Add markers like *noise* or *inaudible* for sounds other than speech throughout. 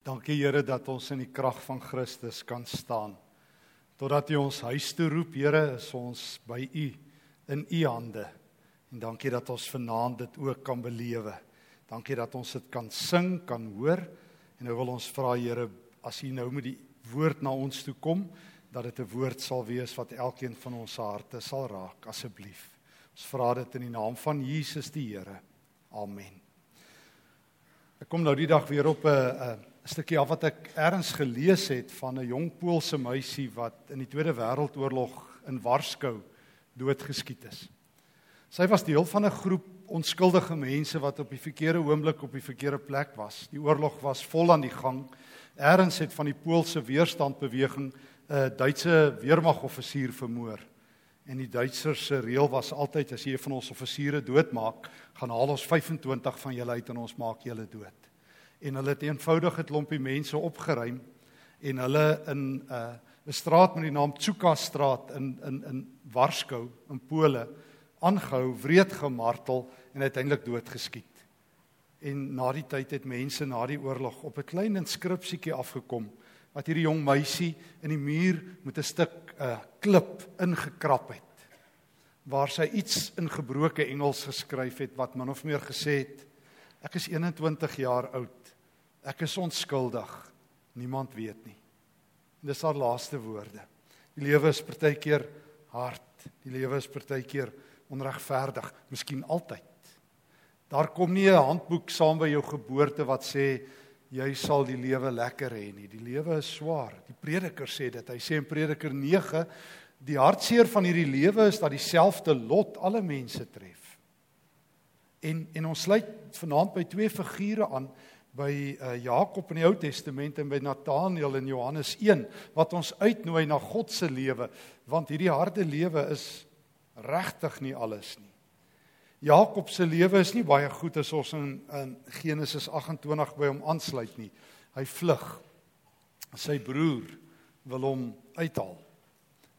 Dankie Here dat ons in die krag van Christus kan staan. Totdat U ons huis toe roep, Here, is ons by U in U hande. En dankie dat ons vanaand dit ook kan belewe. Dankie dat ons dit kan sing, kan hoor. En nou wil ons vra Here, as U nou met die woord na ons toe kom, dat dit 'n woord sal wees wat elkeen van ons harte sal raak, asseblief. Ons vra dit in die naam van Jesus die Here. Amen. Ek kom nou die dag weer op 'n 'n 'n stukkie af wat ek ergens gelees het van 'n jong Poolse meisie wat in die Tweede Wêreldoorlog in Warskou doodgeskiet is. Sy was deel van 'n groep onskuldige mense wat op die verkeerde oomblik op die verkeerde plek was. Die oorlog was vol aan die gang. Ergens het van die Poolse weerstandbeweging 'n Duitse weermagoffisier vermoor. En die Duitsers se reël was altyd as jy een van ons offisiere doodmaak, gaan haal ons 25 van julle uit en ons maak julle dood en hulle het eenvoudig 'n klompie mense opgeruim en hulle in 'n uh, 'n straat met die naam Tsuka straat in in in Warskou in Pole aangehou, wreed gemartel en uiteindelik doodgeskiet. En na die tyd het mense na die oorlog op 'n klein inskripsietjie afgekom wat hierdie jong meisie in die muur met 'n stuk 'n uh, klip ingekrap het waar sy iets in gebroke Engels geskryf het wat min of meer gesê het ek is 21 jaar oud Ek is onskuldig. Niemand weet nie. En dis haar laaste woorde. Die lewe is partykeer hard. Die lewe is partykeer onregverdig, miskien altyd. Daar kom nie 'n handboek saam by jou geboorte wat sê jy sal die lewe lekker hê nie. Die lewe is swaar. Die prediker sê dit. Hy sê in Prediker 9 die hartseer van hierdie lewe is dat dieselfde lot alle mense tref. En en ons sluit vanaand by twee figure aan by uh, Jakob in die Ou Testament en by Nathanael in Johannes 1 wat ons uitnooi na God se lewe want hierdie harde lewe is regtig nie alles nie. Jakob se lewe is nie baie goed as ons in, in Genesis 28 by hom aansluit nie. Hy vlug. Sy broer wil hom uithaal.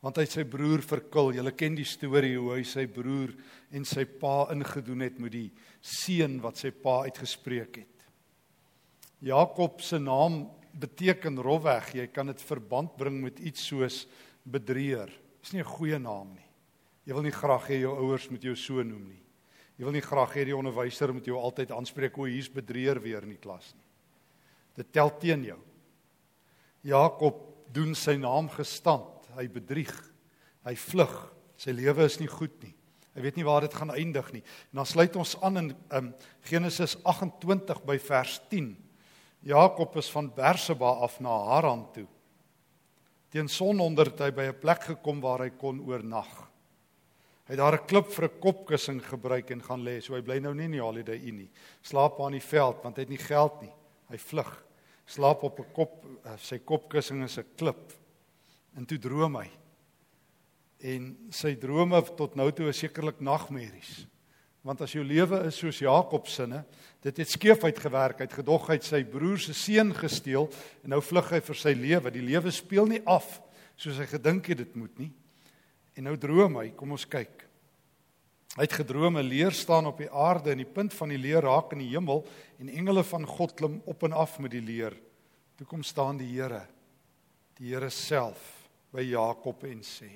Want hy sy broer verkil. Julle ken die storie hoe hy sy broer en sy pa ingedoen het met die seun wat sy pa uitgespreek het. Jakob se naam beteken rofweg, jy kan dit verband bring met iets soos bedrieër. Dis nie 'n goeie naam nie. Jy wil nie graag hê jou ouers moet jou so noem nie. Jy wil nie graag hê die onderwyser moet jou altyd aanspreek hoe hier's bedrieër weer in die klas nie. Dit tel teen jou. Jakob doen sy naam gestand. Hy bedrieg. Hy vlug. Sy lewe is nie goed nie. Hy weet nie waar dit gaan eindig nie. En dan sluit ons aan in um, Genesis 28 by vers 10. Jakob is van Berseba af na Haran toe. Teen sononder het hy by 'n plek gekom waar hy kon oornag. Hy het daar 'n klip vir 'n kopkussing gebruik en gaan lê. So hy bly nou nie in die Holiday Inn nie. Slaap aan die veld want hy het nie geld nie. Hy vlug. Slaap op 'n kop eh, sy kopkussing is 'n klip. En toe droom hy. En sy drome tot nou toe is sekerlik nagmerries. Want as jou lewe is soos Jakob se, dit het skeef uitgewerk, hy het gedog hy sy broer se seun gesteel en nou vlug hy vir sy lewe. Die lewe speel nie af soos hy gedink het dit moet nie. En nou droom hy, kom ons kyk. Hy het gedroom 'n leer staan op die aarde en die punt van die leer raak in die hemel en engele van God klim op en af met die leer. Toe kom staan die Here, die Here self by Jakob en sê: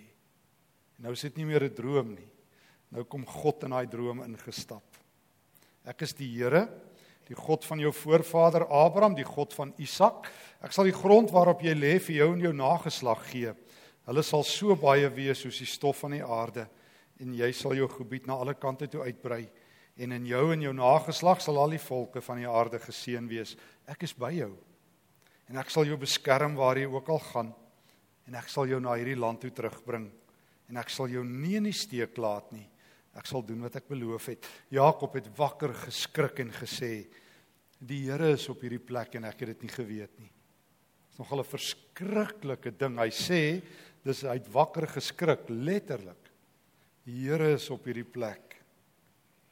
"Nou is dit nie meer 'n droom nie. Nou kom God in daai droom ingestap. Ek is die Here, die God van jou voorvader Abraham, die God van Isak. Ek sal die grond waarop jy lê vir jou en jou nageslag gee. Hulle sal so baie wees soos die stof van die aarde en jy sal jou gebied na alle kante toe uitbrei en in jou en jou nageslag sal al die volke van die aarde geseën wees. Ek is by jou. En ek sal jou beskerm waar jy ook al gaan en ek sal jou na hierdie land toe terugbring en ek sal jou nie in die steek laat nie. Ek sal doen wat ek beloof het. Jakob het wakker geskrik en gesê: "Die Here is op hierdie plek en ek het dit nie geweet nie." Dit is nogal 'n verskriklike ding. Hy sê dis hy het wakker geskrik letterlik. Die Here is op hierdie plek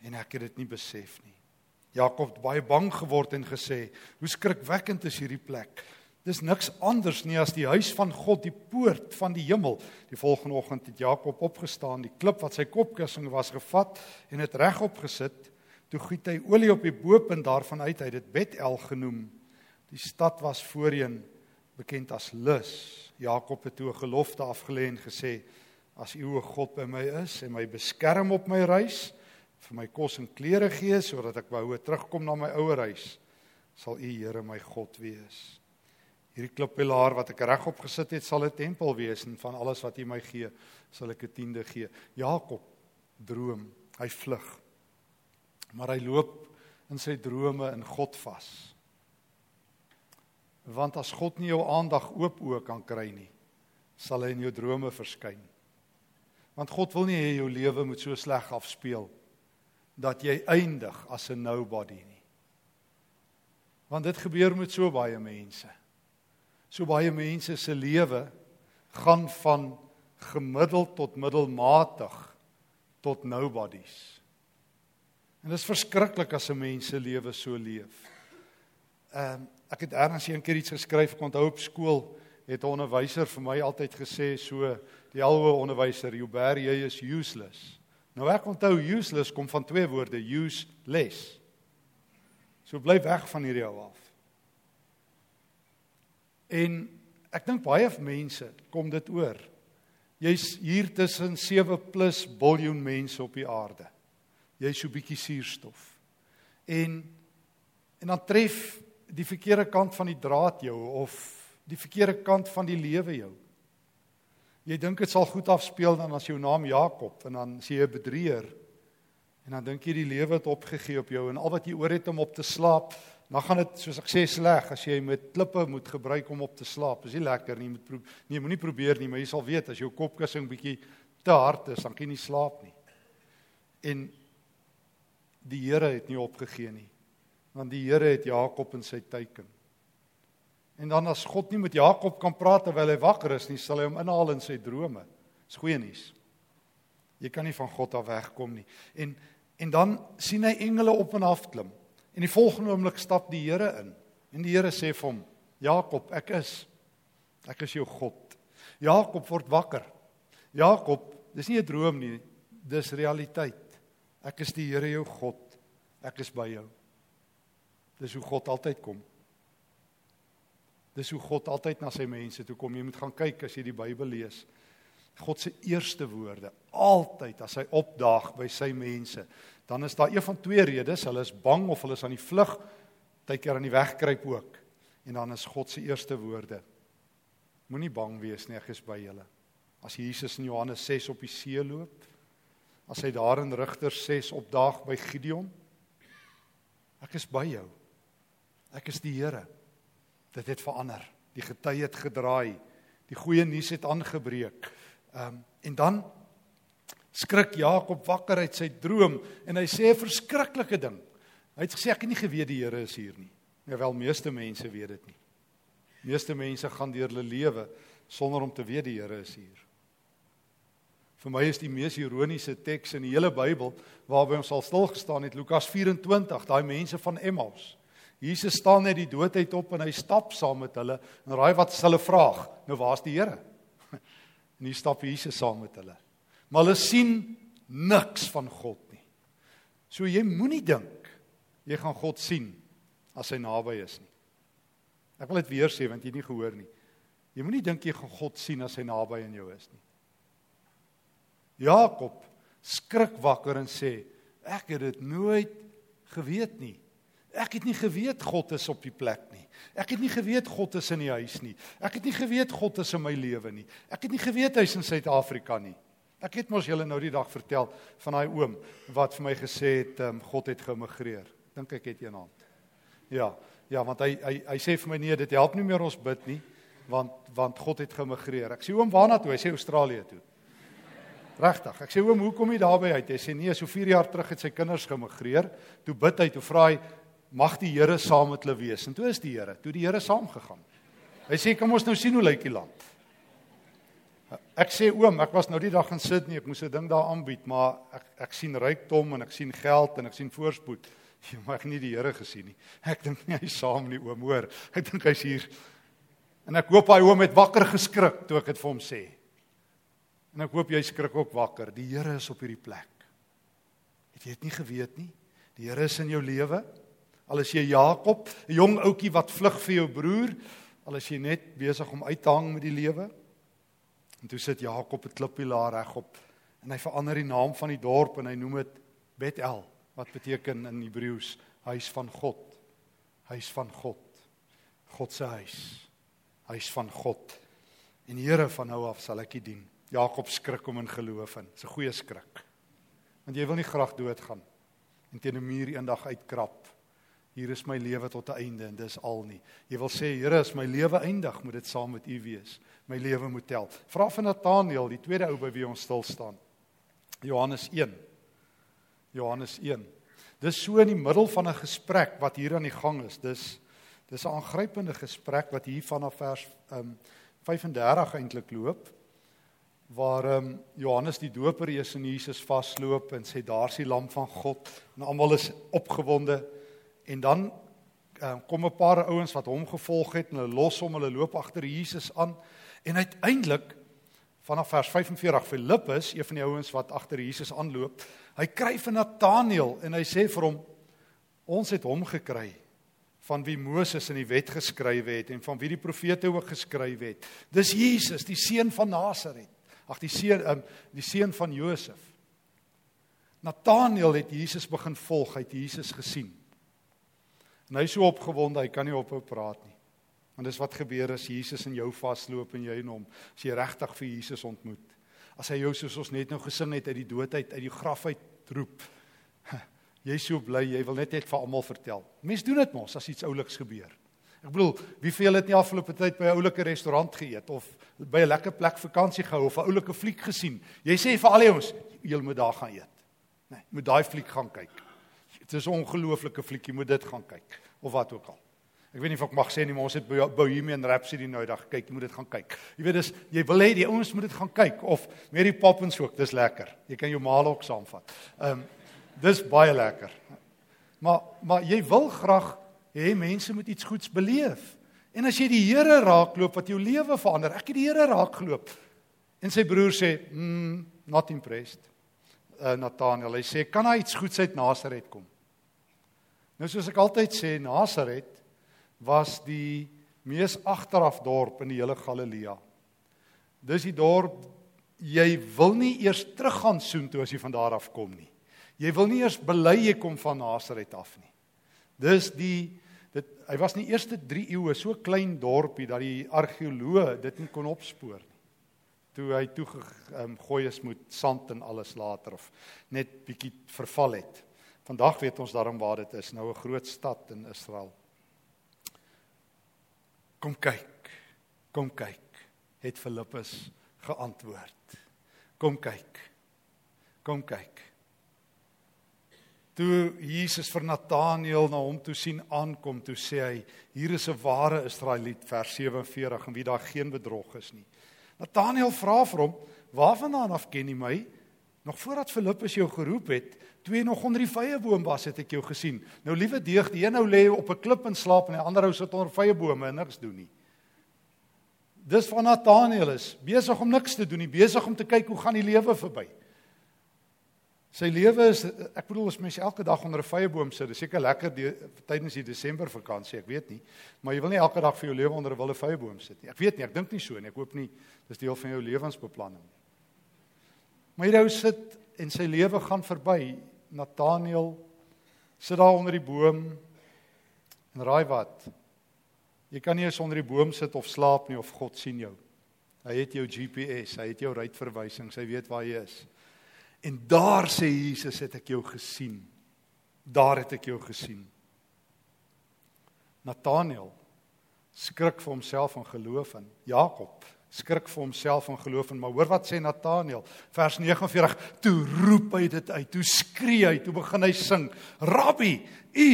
en ek het dit nie besef nie. Jakob het baie bang geword en gesê: "Hoe skrikwekkend is hierdie plek." Dis niks anders nie as die huis van God, die poort van die hemel. Die volgende oggend het Jakob opgestaan, die klip wat sy kopkussing was gevat en dit regop gesit. Toe giet hy olie op die bopunt daarvan uit, hy het dit Betel genoem. Die stad was voorheen bekend as Lus. Jakob het toe 'n gelofte afgelê en gesê: "As U o God by my is en my beskerm op my reis, vir my kos en klere gee sodat ek behoue terugkom na my ouer huis, sal U Here my God wees." Hierdie klippilaar wat ek regop gesit het, sal 'n tempel wees en van alles wat U my gee, sal ek 'n tiende gee. Jakob droom, hy vlug. Maar hy loop in sy drome in God vas. Want as God nie jou aandag oop oop kan kry nie, sal hy in jou drome verskyn. Want God wil nie hê jou lewe moet so sleg afspeel dat jy eindig as 'n nobody nie. Want dit gebeur met so baie mense. So baie mense se lewe gaan van gemiddeld tot middelmatig tot nobodies. En dit is verskriklik as 'n mens se lewe so leef. Ehm um, ek het eers eendag iets geskryf, ek onthou op skool het 'n onderwyser vir my altyd gesê so die alhoë onderwyser, you bear jy is useless. Nou ek onthou useless kom van twee woorde, useless. So bly weg van hierdie ou af. En ek dink baie mense kom dit oor. Jy's hier tussen 7 plus biljoen mense op die aarde. Jy's so bietjie suurstof. En en dan tref die verkeerde kant van die draad jou of die verkeerde kant van die lewe jou. Jy dink dit sal goed afspeel dan as jou naam Jakob en dan sê jy 'n bedrieër. En dan dink jy die lewe het opgegee op jou en al wat jy oor het om op te slaap Dan gaan dit soos ek sê sleg as jy met klippe moet gebruik om op te slaap. Dis nie lekker nie. Jy moet probeer. Nee, moenie probeer nie, maar jy sal weet as jou kopkussing bietjie te hard is, dan kan jy nie slaap nie. En die Here het nie opgegee nie. Want die Here het Jakob in sy teiken. En dan as God nie met Jakob kan praat terwyl hy wakker is nie, sal hy hom inhaal in sy drome. Dis goeie nuus. Jy kan nie van God af wegkom nie. En en dan sien hy engele op en af klim. En die volgende oomblik stap die Here in. En die Here sê vir hom: "Jakob, ek is ek is jou God." Jakob word wakker. Jakob, dis nie 'n droom nie, dis realiteit. Ek is die Here jou God. Ek is by jou. Dis hoe God altyd kom. Dis hoe God altyd na sy mense toe kom. Jy moet gaan kyk as jy die Bybel lees. God se eerste woorde altyd as hy opdaag by sy mense dan is daar een van twee redes, hulle is bang of hulle is aan die vlug, tydkeer aan die wegkruip ook. En dan is God se eerste woorde: Moenie bang wees nie, ek is by julle. As Jesus in Johannes 6 op die see loop, as hy daar in Rigters 6 opdaag by Gideon, ek is by jou. Ek is die Here. Dit het verander. Die gety het gedraai. Die goeie nuus het aangebreek. Ehm um, en dan skrik Jakob wakker uit sy droom en hy sê 'n verskriklike ding. Hy het gesê ek het nie geweet die Here is hier nie. Nou wel meeste mense weet dit nie. Meeste mense gaan deur hulle lewe sonder om te weet die Here is hier. Vir my is die mees ironiese teks in die hele Bybel waarby ons al stil gestaan het Lukas 24, daai mense van Emmaus. Jesus staan net die doodheid op en hy stap saam met hulle en raai wat hulle vraag? Nou waar's die Here? En hier stap Jesus saam met hulle maar hulle sien niks van God nie. So jy moenie dink jy gaan God sien as hy naby is nie. Ek wil dit weer sê want jy het nie gehoor nie. Jy moenie dink jy gaan God sien as hy naby aan jou is nie. Jakob skrik wakker en sê ek het dit nooit geweet nie. Ek het nie geweet God is op die plek nie. Ek het nie geweet God is in die huis nie. Ek het nie geweet God is in my lewe nie. Ek het nie geweet hy's in Suid-Afrika nie. Ek het mos julle nou die dag vertel van daai oom wat vir my gesê het um, God het geëmigreer. Dink ek het een hand. Ja, ja, want hy hy hy sê vir my nee, dit help nie meer ons bid nie, want want God het geëmigreer. Ek sê oom, waarna toe? Hy sê Australië toe. Regtig. Ek sê oom, hoe kom jy daarby uit? Hy sê nee, so 4 jaar terug het sy kinders geëmigreer. Toe bid hy, toe vra hy, mag die Here saam met hulle wees. En toe is die Here, toe die Here saamgegaan. Hy sê kom ons nou sien hoe lyk die land. Ek sê oom, ek was nou die dag in Sydney, ek moes 'n ding daar aanbied, maar ek ek sien rykdom en ek sien geld en ek sien voorspoed. *laughs* Jy mag nie die Here gesien nie. *laughs* Ek dink nie hy's saam nie, oom, hoor. *laughs* Ek dink hy's hier. En ek hoop hy oom het wakker geskrik toe ek dit vir hom sê. En ek hoop jy skrik ook wakker. Die Here is op hierdie plek. Het jy dit nie geweet nie? Die Here is in jou lewe. Al is jy Jakob, 'n jong ouetjie wat vlug vir jou broer, al is jy net besig om uit te hang met die lewe. En toe sit Jakob 'n klippilaar regop en hy verander die naam van die dorp en hy noem dit Bethel wat beteken in Hebreëus huis van God. Huis van God. God se huis. Huis van God. En Here van nou af sal ek U dien. Jakob skrik om in geloof in. Dis 'n goeie skrik. Want jy wil nie graag doodgaan en teen 'n muur eendag uitkrap. Hier is my lewe tot 'n einde en dis al nie. Jy wil sê Here, as my lewe eindig, moet dit saam met U wees. My lewe moet tel. Vra vir Nathaniel, die tweede ou by wie ons stil staan. Johannes 1. Johannes 1. Dis so in die middel van 'n gesprek wat hier aan die gang is. Dis dis 'n aangrypende gesprek wat hier vanaf vers um 35 eintlik loop waar ehm um, Johannes die Doper Jesus en Jesus vasloop en sê daar's die lam van God en almal is opgewonde en dan um, kom 'n paar ouens wat hom gevolg het en hulle los hom hulle loop agter Jesus aan en uiteindelik vanaf vers 45 Filippus een van die ouens wat agter Jesus aanloop hy kry vir Nataneel en hy sê vir hom ons het hom gekry van wie Moses in die wet geskryf het en van wie die profete ook geskryf het dis Jesus die seun van Nasaret ag die seun um, die seun van Josef. Nathanael het Jesus begin volg, hy het Jesus gesien. En hy is so opgewonde, hy kan nie ophou praat nie. Want dis wat gebeur as Jesus in jou vasloop en jy in hom, as jy regtig vir Jesus ontmoet. As hy jou soos ons net nou gesing het uit die dood uit uit die graf uit roep. Jy is so bly, jy wil net net vir almal vertel. Mense doen dit mos as iets ouliks gebeur. Ek bedoel, wie veel het nie afgelope tyd by 'n oulike restaurant geëet of by 'n lekker plek vakansie gehou of 'n oulike fliek gesien? Jy sê vir al die ons, jy moet daar gaan eet. Nee, moet daai fliek gaan kyk. Dit is 'n ongelooflike fliek, jy moet dit gaan kyk of wat ook al. Ek weet nie of ek mag sê nie, maar ons het Bohemian Rhapsody nou dag kyk, jy moet dit gaan kyk. Jy weet dis jy wil hê die ouens moet dit gaan kyk of Mary Poppins ook, dis lekker. Jy kan jou maal ook saamvat. Ehm um, dis baie lekker. Maar maar jy wil graag hê mense moet iets goeds beleef. En as jy die Here raakloop wat jou lewe verander. Ek het die Here raakloop. En sy broer sê, "Mm, not impressed." Uh Nathanael, hy sê, "Kan hy iets goeds uit Nasaret kom?" Nou soos ek altyd sê, Nasaret was die mees agteraf dorp in die hele Galilea. Dis die dorp jy wil nie eers teruggaan soontoe as jy van daar af kom nie. Jy wil nie eers bely jy kom van Nasaret af nie. Dis die dit hy was in die eerste 3 eeue so klein dorpie dat die argeoloë dit nie kon opspoor nie. Toe hy toe um, gooi is met sand en alles later of net bietjie verval het. Vandag weet ons daarom waar dit is, nou 'n groot stad in Israel. Kom kyk. Kom kyk, het Filippus geantwoord. Kom kyk. Kom kyk. Toe Jesus vir Nataneel na hom toe sien aankom, toe sê hy: "Hier is 'n ware Israeliet," vers 47, en wie daar geen bedrog is nie. Nataneel vra vir hom: "Waarvandaan af ken jy my?" Nog voordat Filippus jou geroep het, toe jy nog onder die vyeboom was, het ek jou gesien. Nou liewe deug, die een ou lê op 'n klip en slaap en die ander ou sit onder vyebome en niks doen nie. Dis van Nataneel is besig om niks te doen nie, besig om te kyk hoe gaan die lewe verby. Sy lewe is ek bedoel as mens elke dag onder 'n vyeboom sit, dis seker lekker die, tydens die Desember vakansie, ek weet nie, maar jy wil nie elke dag vir jou lewe onder 'n wilde vyeboom sit nie. Ek weet nie, ek dink nie so nie. Ek hoop nie dis deel van jou lewensbeplanning nie. Maar hierdie ou sit en sy lewe gaan verby. Nathaniel sit daar onder die boom en raai wat? Jy kan nie eens onder die boom sit of slaap nie of God sien jou. Hy het jou GPS, hy het jou ruitverwysings, hy weet waar jy is. En daar sê Jesus het ek jou gesien. Daar het ek jou gesien. Nathanael skrik vir homself en geloof in. Jakob skrik vir homself en geloof in. Maar hoor wat sê Nathanael, vers 49, toe roep hy dit uit, toe skree hy, toe begin hy sing: "Rabbi, U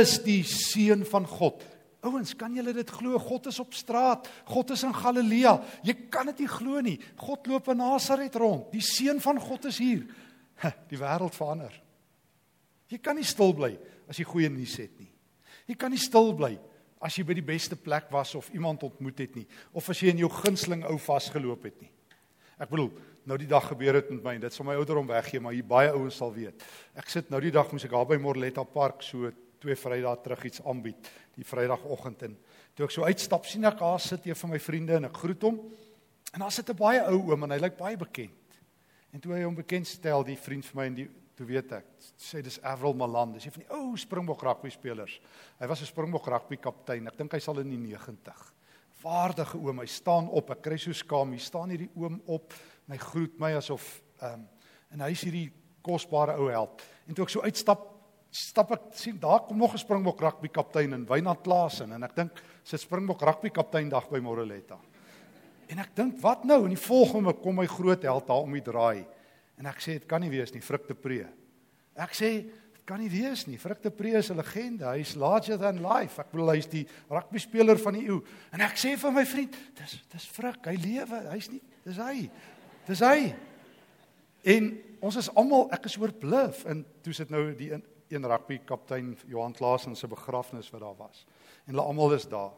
is die seun van God." Ouens, kan julle dit glo? God is op straat. God is in Galilea. Jy kan dit nie glo nie. God loop in Nasaret rond. Die seun van God is hier. Die wêreld verander. Jy kan nie stil bly as jy goeie nuus het nie. Jy kan nie stil bly as jy by die beste plek was of iemand ontmoet het nie of as jy in jou gunsteling ou vasgeloop het nie. Ek bedoel, nou die dag gebeur dit met my. Dit sal my ouderdom weggee, maar hier baie ouens sal weet. Ek sit nou die dag moes ek daar by Morletta Park so twee Vrydae terug iets aanbied die Vrydagoggend en toe ek so uitstap sien ek daar sit een van my vriende en ek groet hom. En daar sit 'n baie ou oom en hy lyk baie bekend. En toe hy hom bekend stel, die vriend vir my en die toe weet ek, sê dis Avril Malan, dis een van die ou Springbok rugby spelers. Hy was 'n Springbok rugby kaptein. Ek dink hy sal in die 90. Vaardige oom, hy staan op. Ek kry so skaam. Hier staan hierdie oom op en hy groet my asof ehm um, en hy is hierdie kosbare ou held. En toe ek so uitstap, stap ek sien daar kom nog 'n Springbok rugby kaptein in Wynand Klaasen en ek dink sit Springbok rugby kaptein dag by Moreletta. En ek dink wat nou? In die volgende kom my groot held daar om die draai. En ek sê dit kan nie wees nie, Frik de Pre. Ek sê dit kan nie wees nie. Frik de Pre is 'n legende. Hy's larger than life. Ek bedoel hy's die rugby speler van die eeu. En ek sê vir my vriend, dis dis Frik, hy lewe. Hy's nie, dis hy. Dis hy. En ons is almal, ek is oorbluf en toe sit nou die een, een rugby kaptein Johan Klaasen se begrafnis wat daar was. En hulle almal is daar.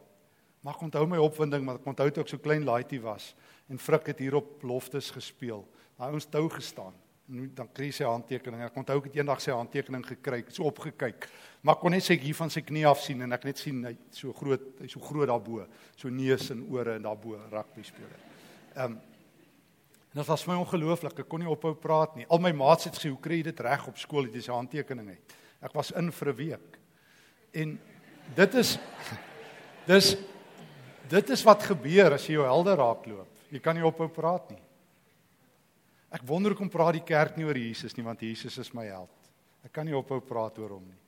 Maar ek onthou my opwinding, maar ek onthou toe ek so klein laaitjie was en Frik het hier op loftes gespeel. Daai ons tou gestaan. En dan kry sy handtekening. Ek onthou ek het eendag sy handtekening gekry, so opgekyk. Maar kon net sê hier van sy knie af sien en ek net sien hy so groot, hy so groot daarbo, so neus en ore en daarbo rugby speler. Ehm um, en dit was my ongelooflik. Ek kon nie ophou praat nie. Al my maats het gesê, "Hoe kry jy dit reg op skool dat jy sy handtekening het?" Ek was in vir 'n week. En dit is dis dit is wat gebeur as jy jou helde raakloop. Jy kan nie ophou praat nie. Ek wonder hoekom praat die kerk nie oor Jesus nie want Jesus is my held. Ek kan nie ophou praat oor hom nie.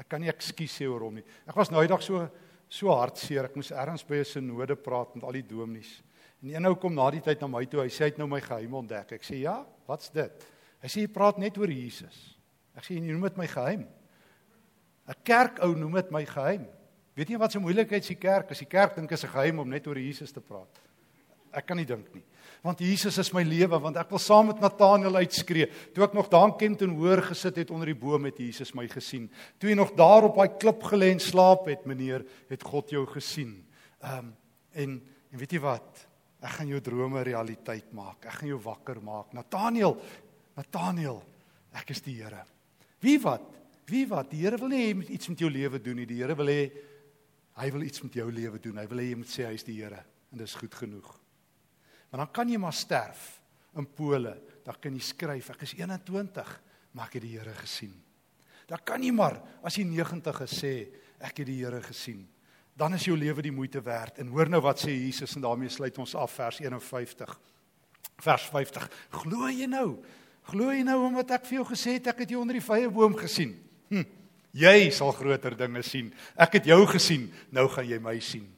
Ek kan nie ekskuus sê oor hom nie. Ek was nou eendag so so hartseer. Ek moes ergens by 'n sinode praat met al die dominees. En een ou kom na die tyd na my toe. Hy sê hy het nou my geheim ontdek. Ek sê ja, wat's dit? Hy sê jy praat net oor Jesus. Ek sê jy noem dit my geheim. 'n Kerkou noem dit my geheim. Weet jy wat se moeilikheid is die kerk? As die kerk dink is 'n geheim om net oor Jesus te praat. Ek kan nie dink nie. Want Jesus is my lewe, want ek wil saam met Nathanael uitskree. Toe ek nog daar in Kempton hoor gesit het onder die boom het Jesus my gesien. Toe hy nog daar op daai klip gelê en slaap het, meneer, het God jou gesien. Ehm um, en en weet jy wat? Ek gaan jou drome realiteit maak. Ek gaan jou wakker maak. Nathanael, Nathanael, ek is die Here. Wie wat? Wie wat? Die Here wil nie hê jy moet iets met jou lewe doen nie. Die Here wil hê hy wil iets met jou lewe doen. Hy wil hê jy moet sê hy is die Here en dis goed genoeg. Maar dan kan jy maar sterf in Pole. Dan kan jy skryf ek is 21, maar ek het die Here gesien. Dan kan jy maar as jy 90 is sê ek het die Here gesien. Dan is jou lewe die moeite werd. En hoor nou wat sê Jesus en daarmee sluit ons af vers 51. Vers 50. Glo jy nou? Glo jy nou omdat ek vir jou gesê het ek het jou onder die vrye boom gesien? Hm. Jy sal groter dinge sien. Ek het jou gesien, nou gaan jy my sien.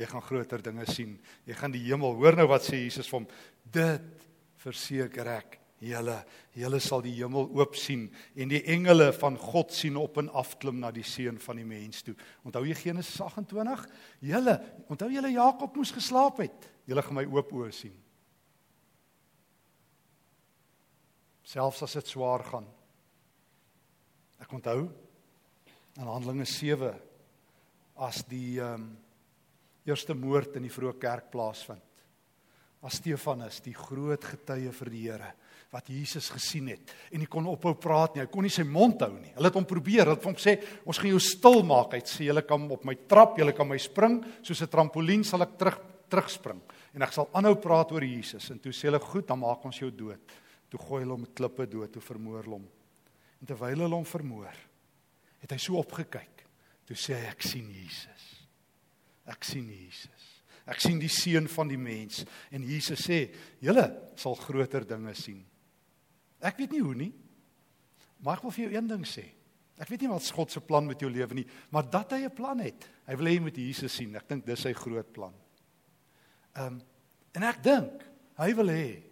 Jy gaan groter dinge sien. Jy gaan die hemel. Hoor nou wat sê Jesus vir hom. Dit verseker ek julle. Julle sal die hemel oop sien en die engele van God sien op en af klim na die seun van die mens toe. Onthou jy Genesis 28? Julle, onthou julle Jakob moes geslaap het. Julle gaan my oop oë sien. Selfs as dit swaar gaan. Ek onthou in Handelinge 7 as die ehm um, eerste moord in die vroeë kerk plaasvind. As Stefanus, die groot getuie vir die Here wat Jesus gesien het en hy kon ophou praat nie, hy kon nie sy mond hou nie. Hulle het hom probeer, hulle het hom sê, "Ons gaan jou stil maak." Hy sê, "Julle kan op my trap, julle kan my spring, soos 'n trampolien sal ek terug terugspring en ek sal aanhou praat oor Jesus." En toe sê hulle, "Goed, dan maak ons jou dood." Toe gooi hulle hom met klippe dood, toe vermoor hulle hom. En terwyl hulle hom vermoor, het hy so opgekyk. Toe sê hy, "Ek sien Jesus." Ek sien Jesus. Ek sien die seun van die mens en Jesus sê, "Julle sal groter dinge sien." Ek weet nie hoe nie. Maar ek wil vir jou een ding sê. Ek weet nie wat God se plan met jou lewe nie, maar dat hy 'n plan het. Hy wil hê jy moet Jesus sien. Ek dink dis sy groot plan. Ehm um, en ek dink hy wil hê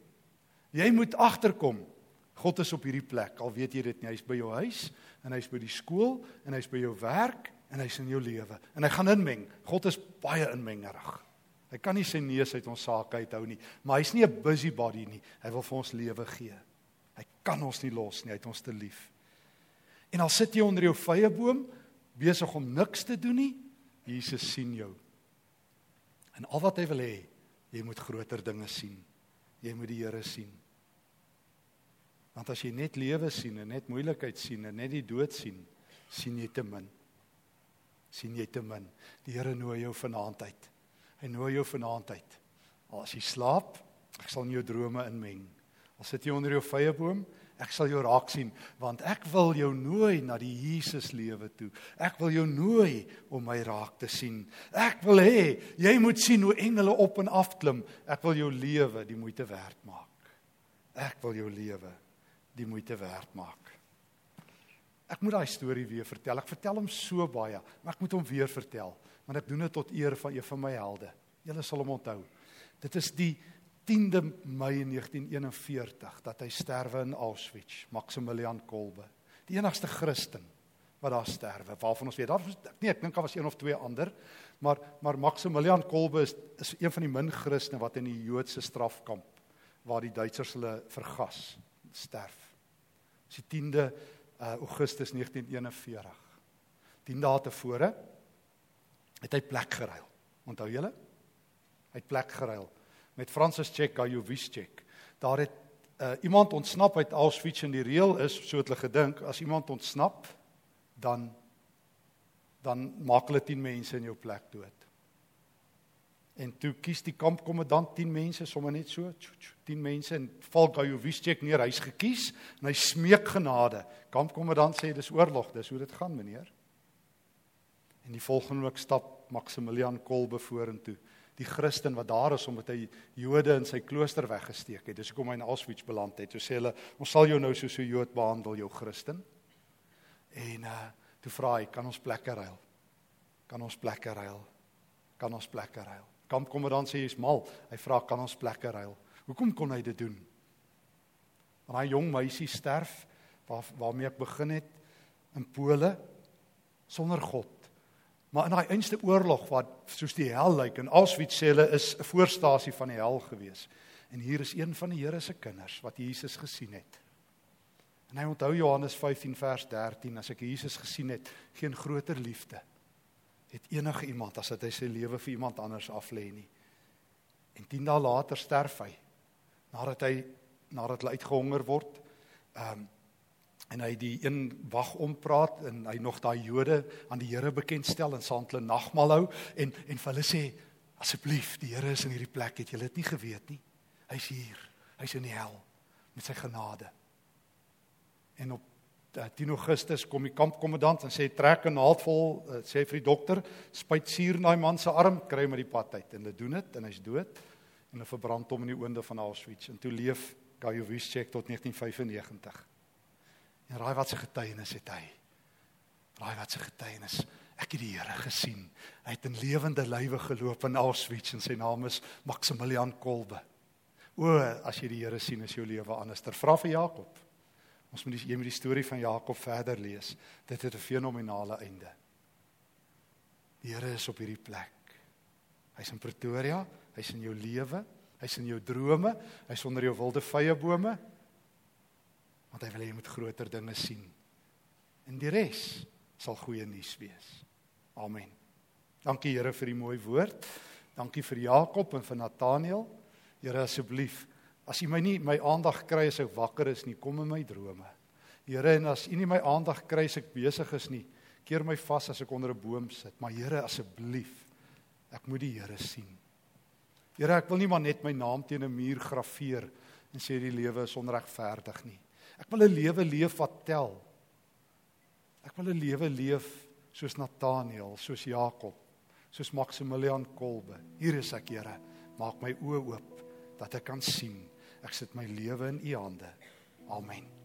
jy moet agterkom. God is op hierdie plek. Al weet jy dit nie, hy's by jou huis en hy's by die skool en hy's by jou werk en hy's in jou lewe en hy gaan inmeng. God is baie inmengerig. Hy kan nie sy neus uit ons sake uithou nie, maar hy's nie 'n busybody nie. Hy wil vir ons lewe gee. Hy kan ons nie los nie, hy het ons te lief. En al sit jy onder jou vrye boom besig om niks te doen nie, Jesus sien jou. En al wat hy wil hê, jy moet groter dinge sien. Jy moet die Here sien. Want as jy net lewe sien en net moeilikheid sien en net die dood sien, sien jy te min. Sien jy te min. Die Here nooi jou vanaand uit. Hy nooi jou vanaand uit. Al as jy slaap, ek sal in jou drome inmeng. Al sit jy onder jou vyeboom, ek sal jou raak sien want ek wil jou nooi na die Jesus lewe toe. Ek wil jou nooi om my raak te sien. Ek wil hê jy moet sien hoe engele op en af klim. Ek wil jou lewe die moeite werd maak. Ek wil jou lewe die moeite werd maak. Ek moet daai storie weer vertel. Ek vertel hom so baie, maar ek moet hom weer vertel want ek doen dit tot eer van een van my helde. Julle sal hom onthou. Dit is die 10de Mei 1941 dat hy sterwe in Auschwitz, Maximilian Kolbe. Die enigste Christen wat daar sterwe. Waarvan ons weet, daar was nee, ek dink daar was een of twee ander, maar maar Maximilian Kolbe is is een van die min Christene wat in die Joodse strafkamp waar die Duitsers hulle vergas sterf. Dis die 10de uh, Augustus 1941. 10 dae tevore het hy plek geruil. Onthou julle? Hy het plek geruil met Francis Tchekajowiczek. Daar het uh, iemand ontsnap uit Auschwitz en die reël is so het hulle gedink as iemand ontsnap dan dan maak hulle 10 mense in jou plek dood. En toe kies die kampkommandant 10 mense sommer net so 10 mense en Falkajowiczek neer hy's gekies en hy smeek genade. Kampkommandant sê dis oorlog, dis hoe dit gaan meneer. En die volgende week stap Maximilian Kolbe vorentoe die Christen wat daar is omdat hy Jode in sy klooster weggesteek het. Dis hoekom hy in Auschwitz beland het. So sê hulle, ons sal jou nou soos 'n Jood behandel, jou Christen. En uh toe vra hy, kan ons plekke ruil? Kan ons plekke ruil? Kan ons plekke ruil? Kampkommandant sê jy's mal. Hy vra, kan ons plekke ruil? Hoekom kon hy dit doen? Want daai jong meisie sterf waar waarmee ek begin het in Pole sonder God Maar in daai einste oorlog wat soos die hel lyk en Auschwitz sê hulle is 'n voorstasie van die hel gewees. En hier is een van die Here se kinders wat Jesus gesien het. En hy onthou Johannes 15 vers 13 as ek Jesus gesien het, geen groter liefde het enige iemand as dat hy sy lewe vir iemand anders af lê nie. En 10 dae later sterf hy nadat hy nadat hy uitgehonger word. Ehm um, en hy die een wag ompraat en hy nog daai Jode aan die Here bekendstel en saam hulle nagmaal hou en en vir hulle sê asseblief die Here is in hierdie plek het julle dit nie geweet nie hy's hier hy's in die hel met sy genade en op 10 Augustus kom die kampkommandant en sê trek 'n naald vol eh, sê vir die dokter spuit suur in daai man se arm kry hom uit die pad uit en hulle doen dit en hy's dood en hulle verbrand hom in die oonde van Auschwitz en toe leef Gajowiczek tot 1995 En raai wat se getuienis het hy? Raai wat se getuienis? Ek het die Here gesien. Hy het in lewende lywe geloop in Auschwitz en sy naam is Maximilian Kolbe. O, as jy die Here sien, is jou lewe anders. Ter vra vir Jakob. Ons moet die jy moet die storie van Jakob verder lees. Dit het 'n fenominale einde. Die Here is op hierdie plek. Hy's in Pretoria, hy's in jou lewe, hy's in jou drome, hy's onder jou wilde vye bome, want hy wil hê jy moet groter dinge sien. En die res sal goeie nuus wees. Amen. Dankie Here vir die mooi woord. Dankie vir Jakob en vir Nathaniel. Here asseblief, as U my nie my aandag kry as ek wakker is nie, kom in my drome. Here, en as U nie my aandag kry as ek besig is nie, keer my vas as ek onder 'n boom sit. Maar Here asseblief, ek moet die Here sien. Here, ek wil nie maar net my naam teen 'n muur graweer en sê die lewe is onregverdig nie. Ek wil 'n lewe leef wat tel. Ek wil 'n lewe leef soos Nathaniel, soos Jakob, soos Maximilian Kolbe. Hier is ek, Here. Maak my oë oop dat ek kan sien. Ek sit my lewe in U hande. Amen.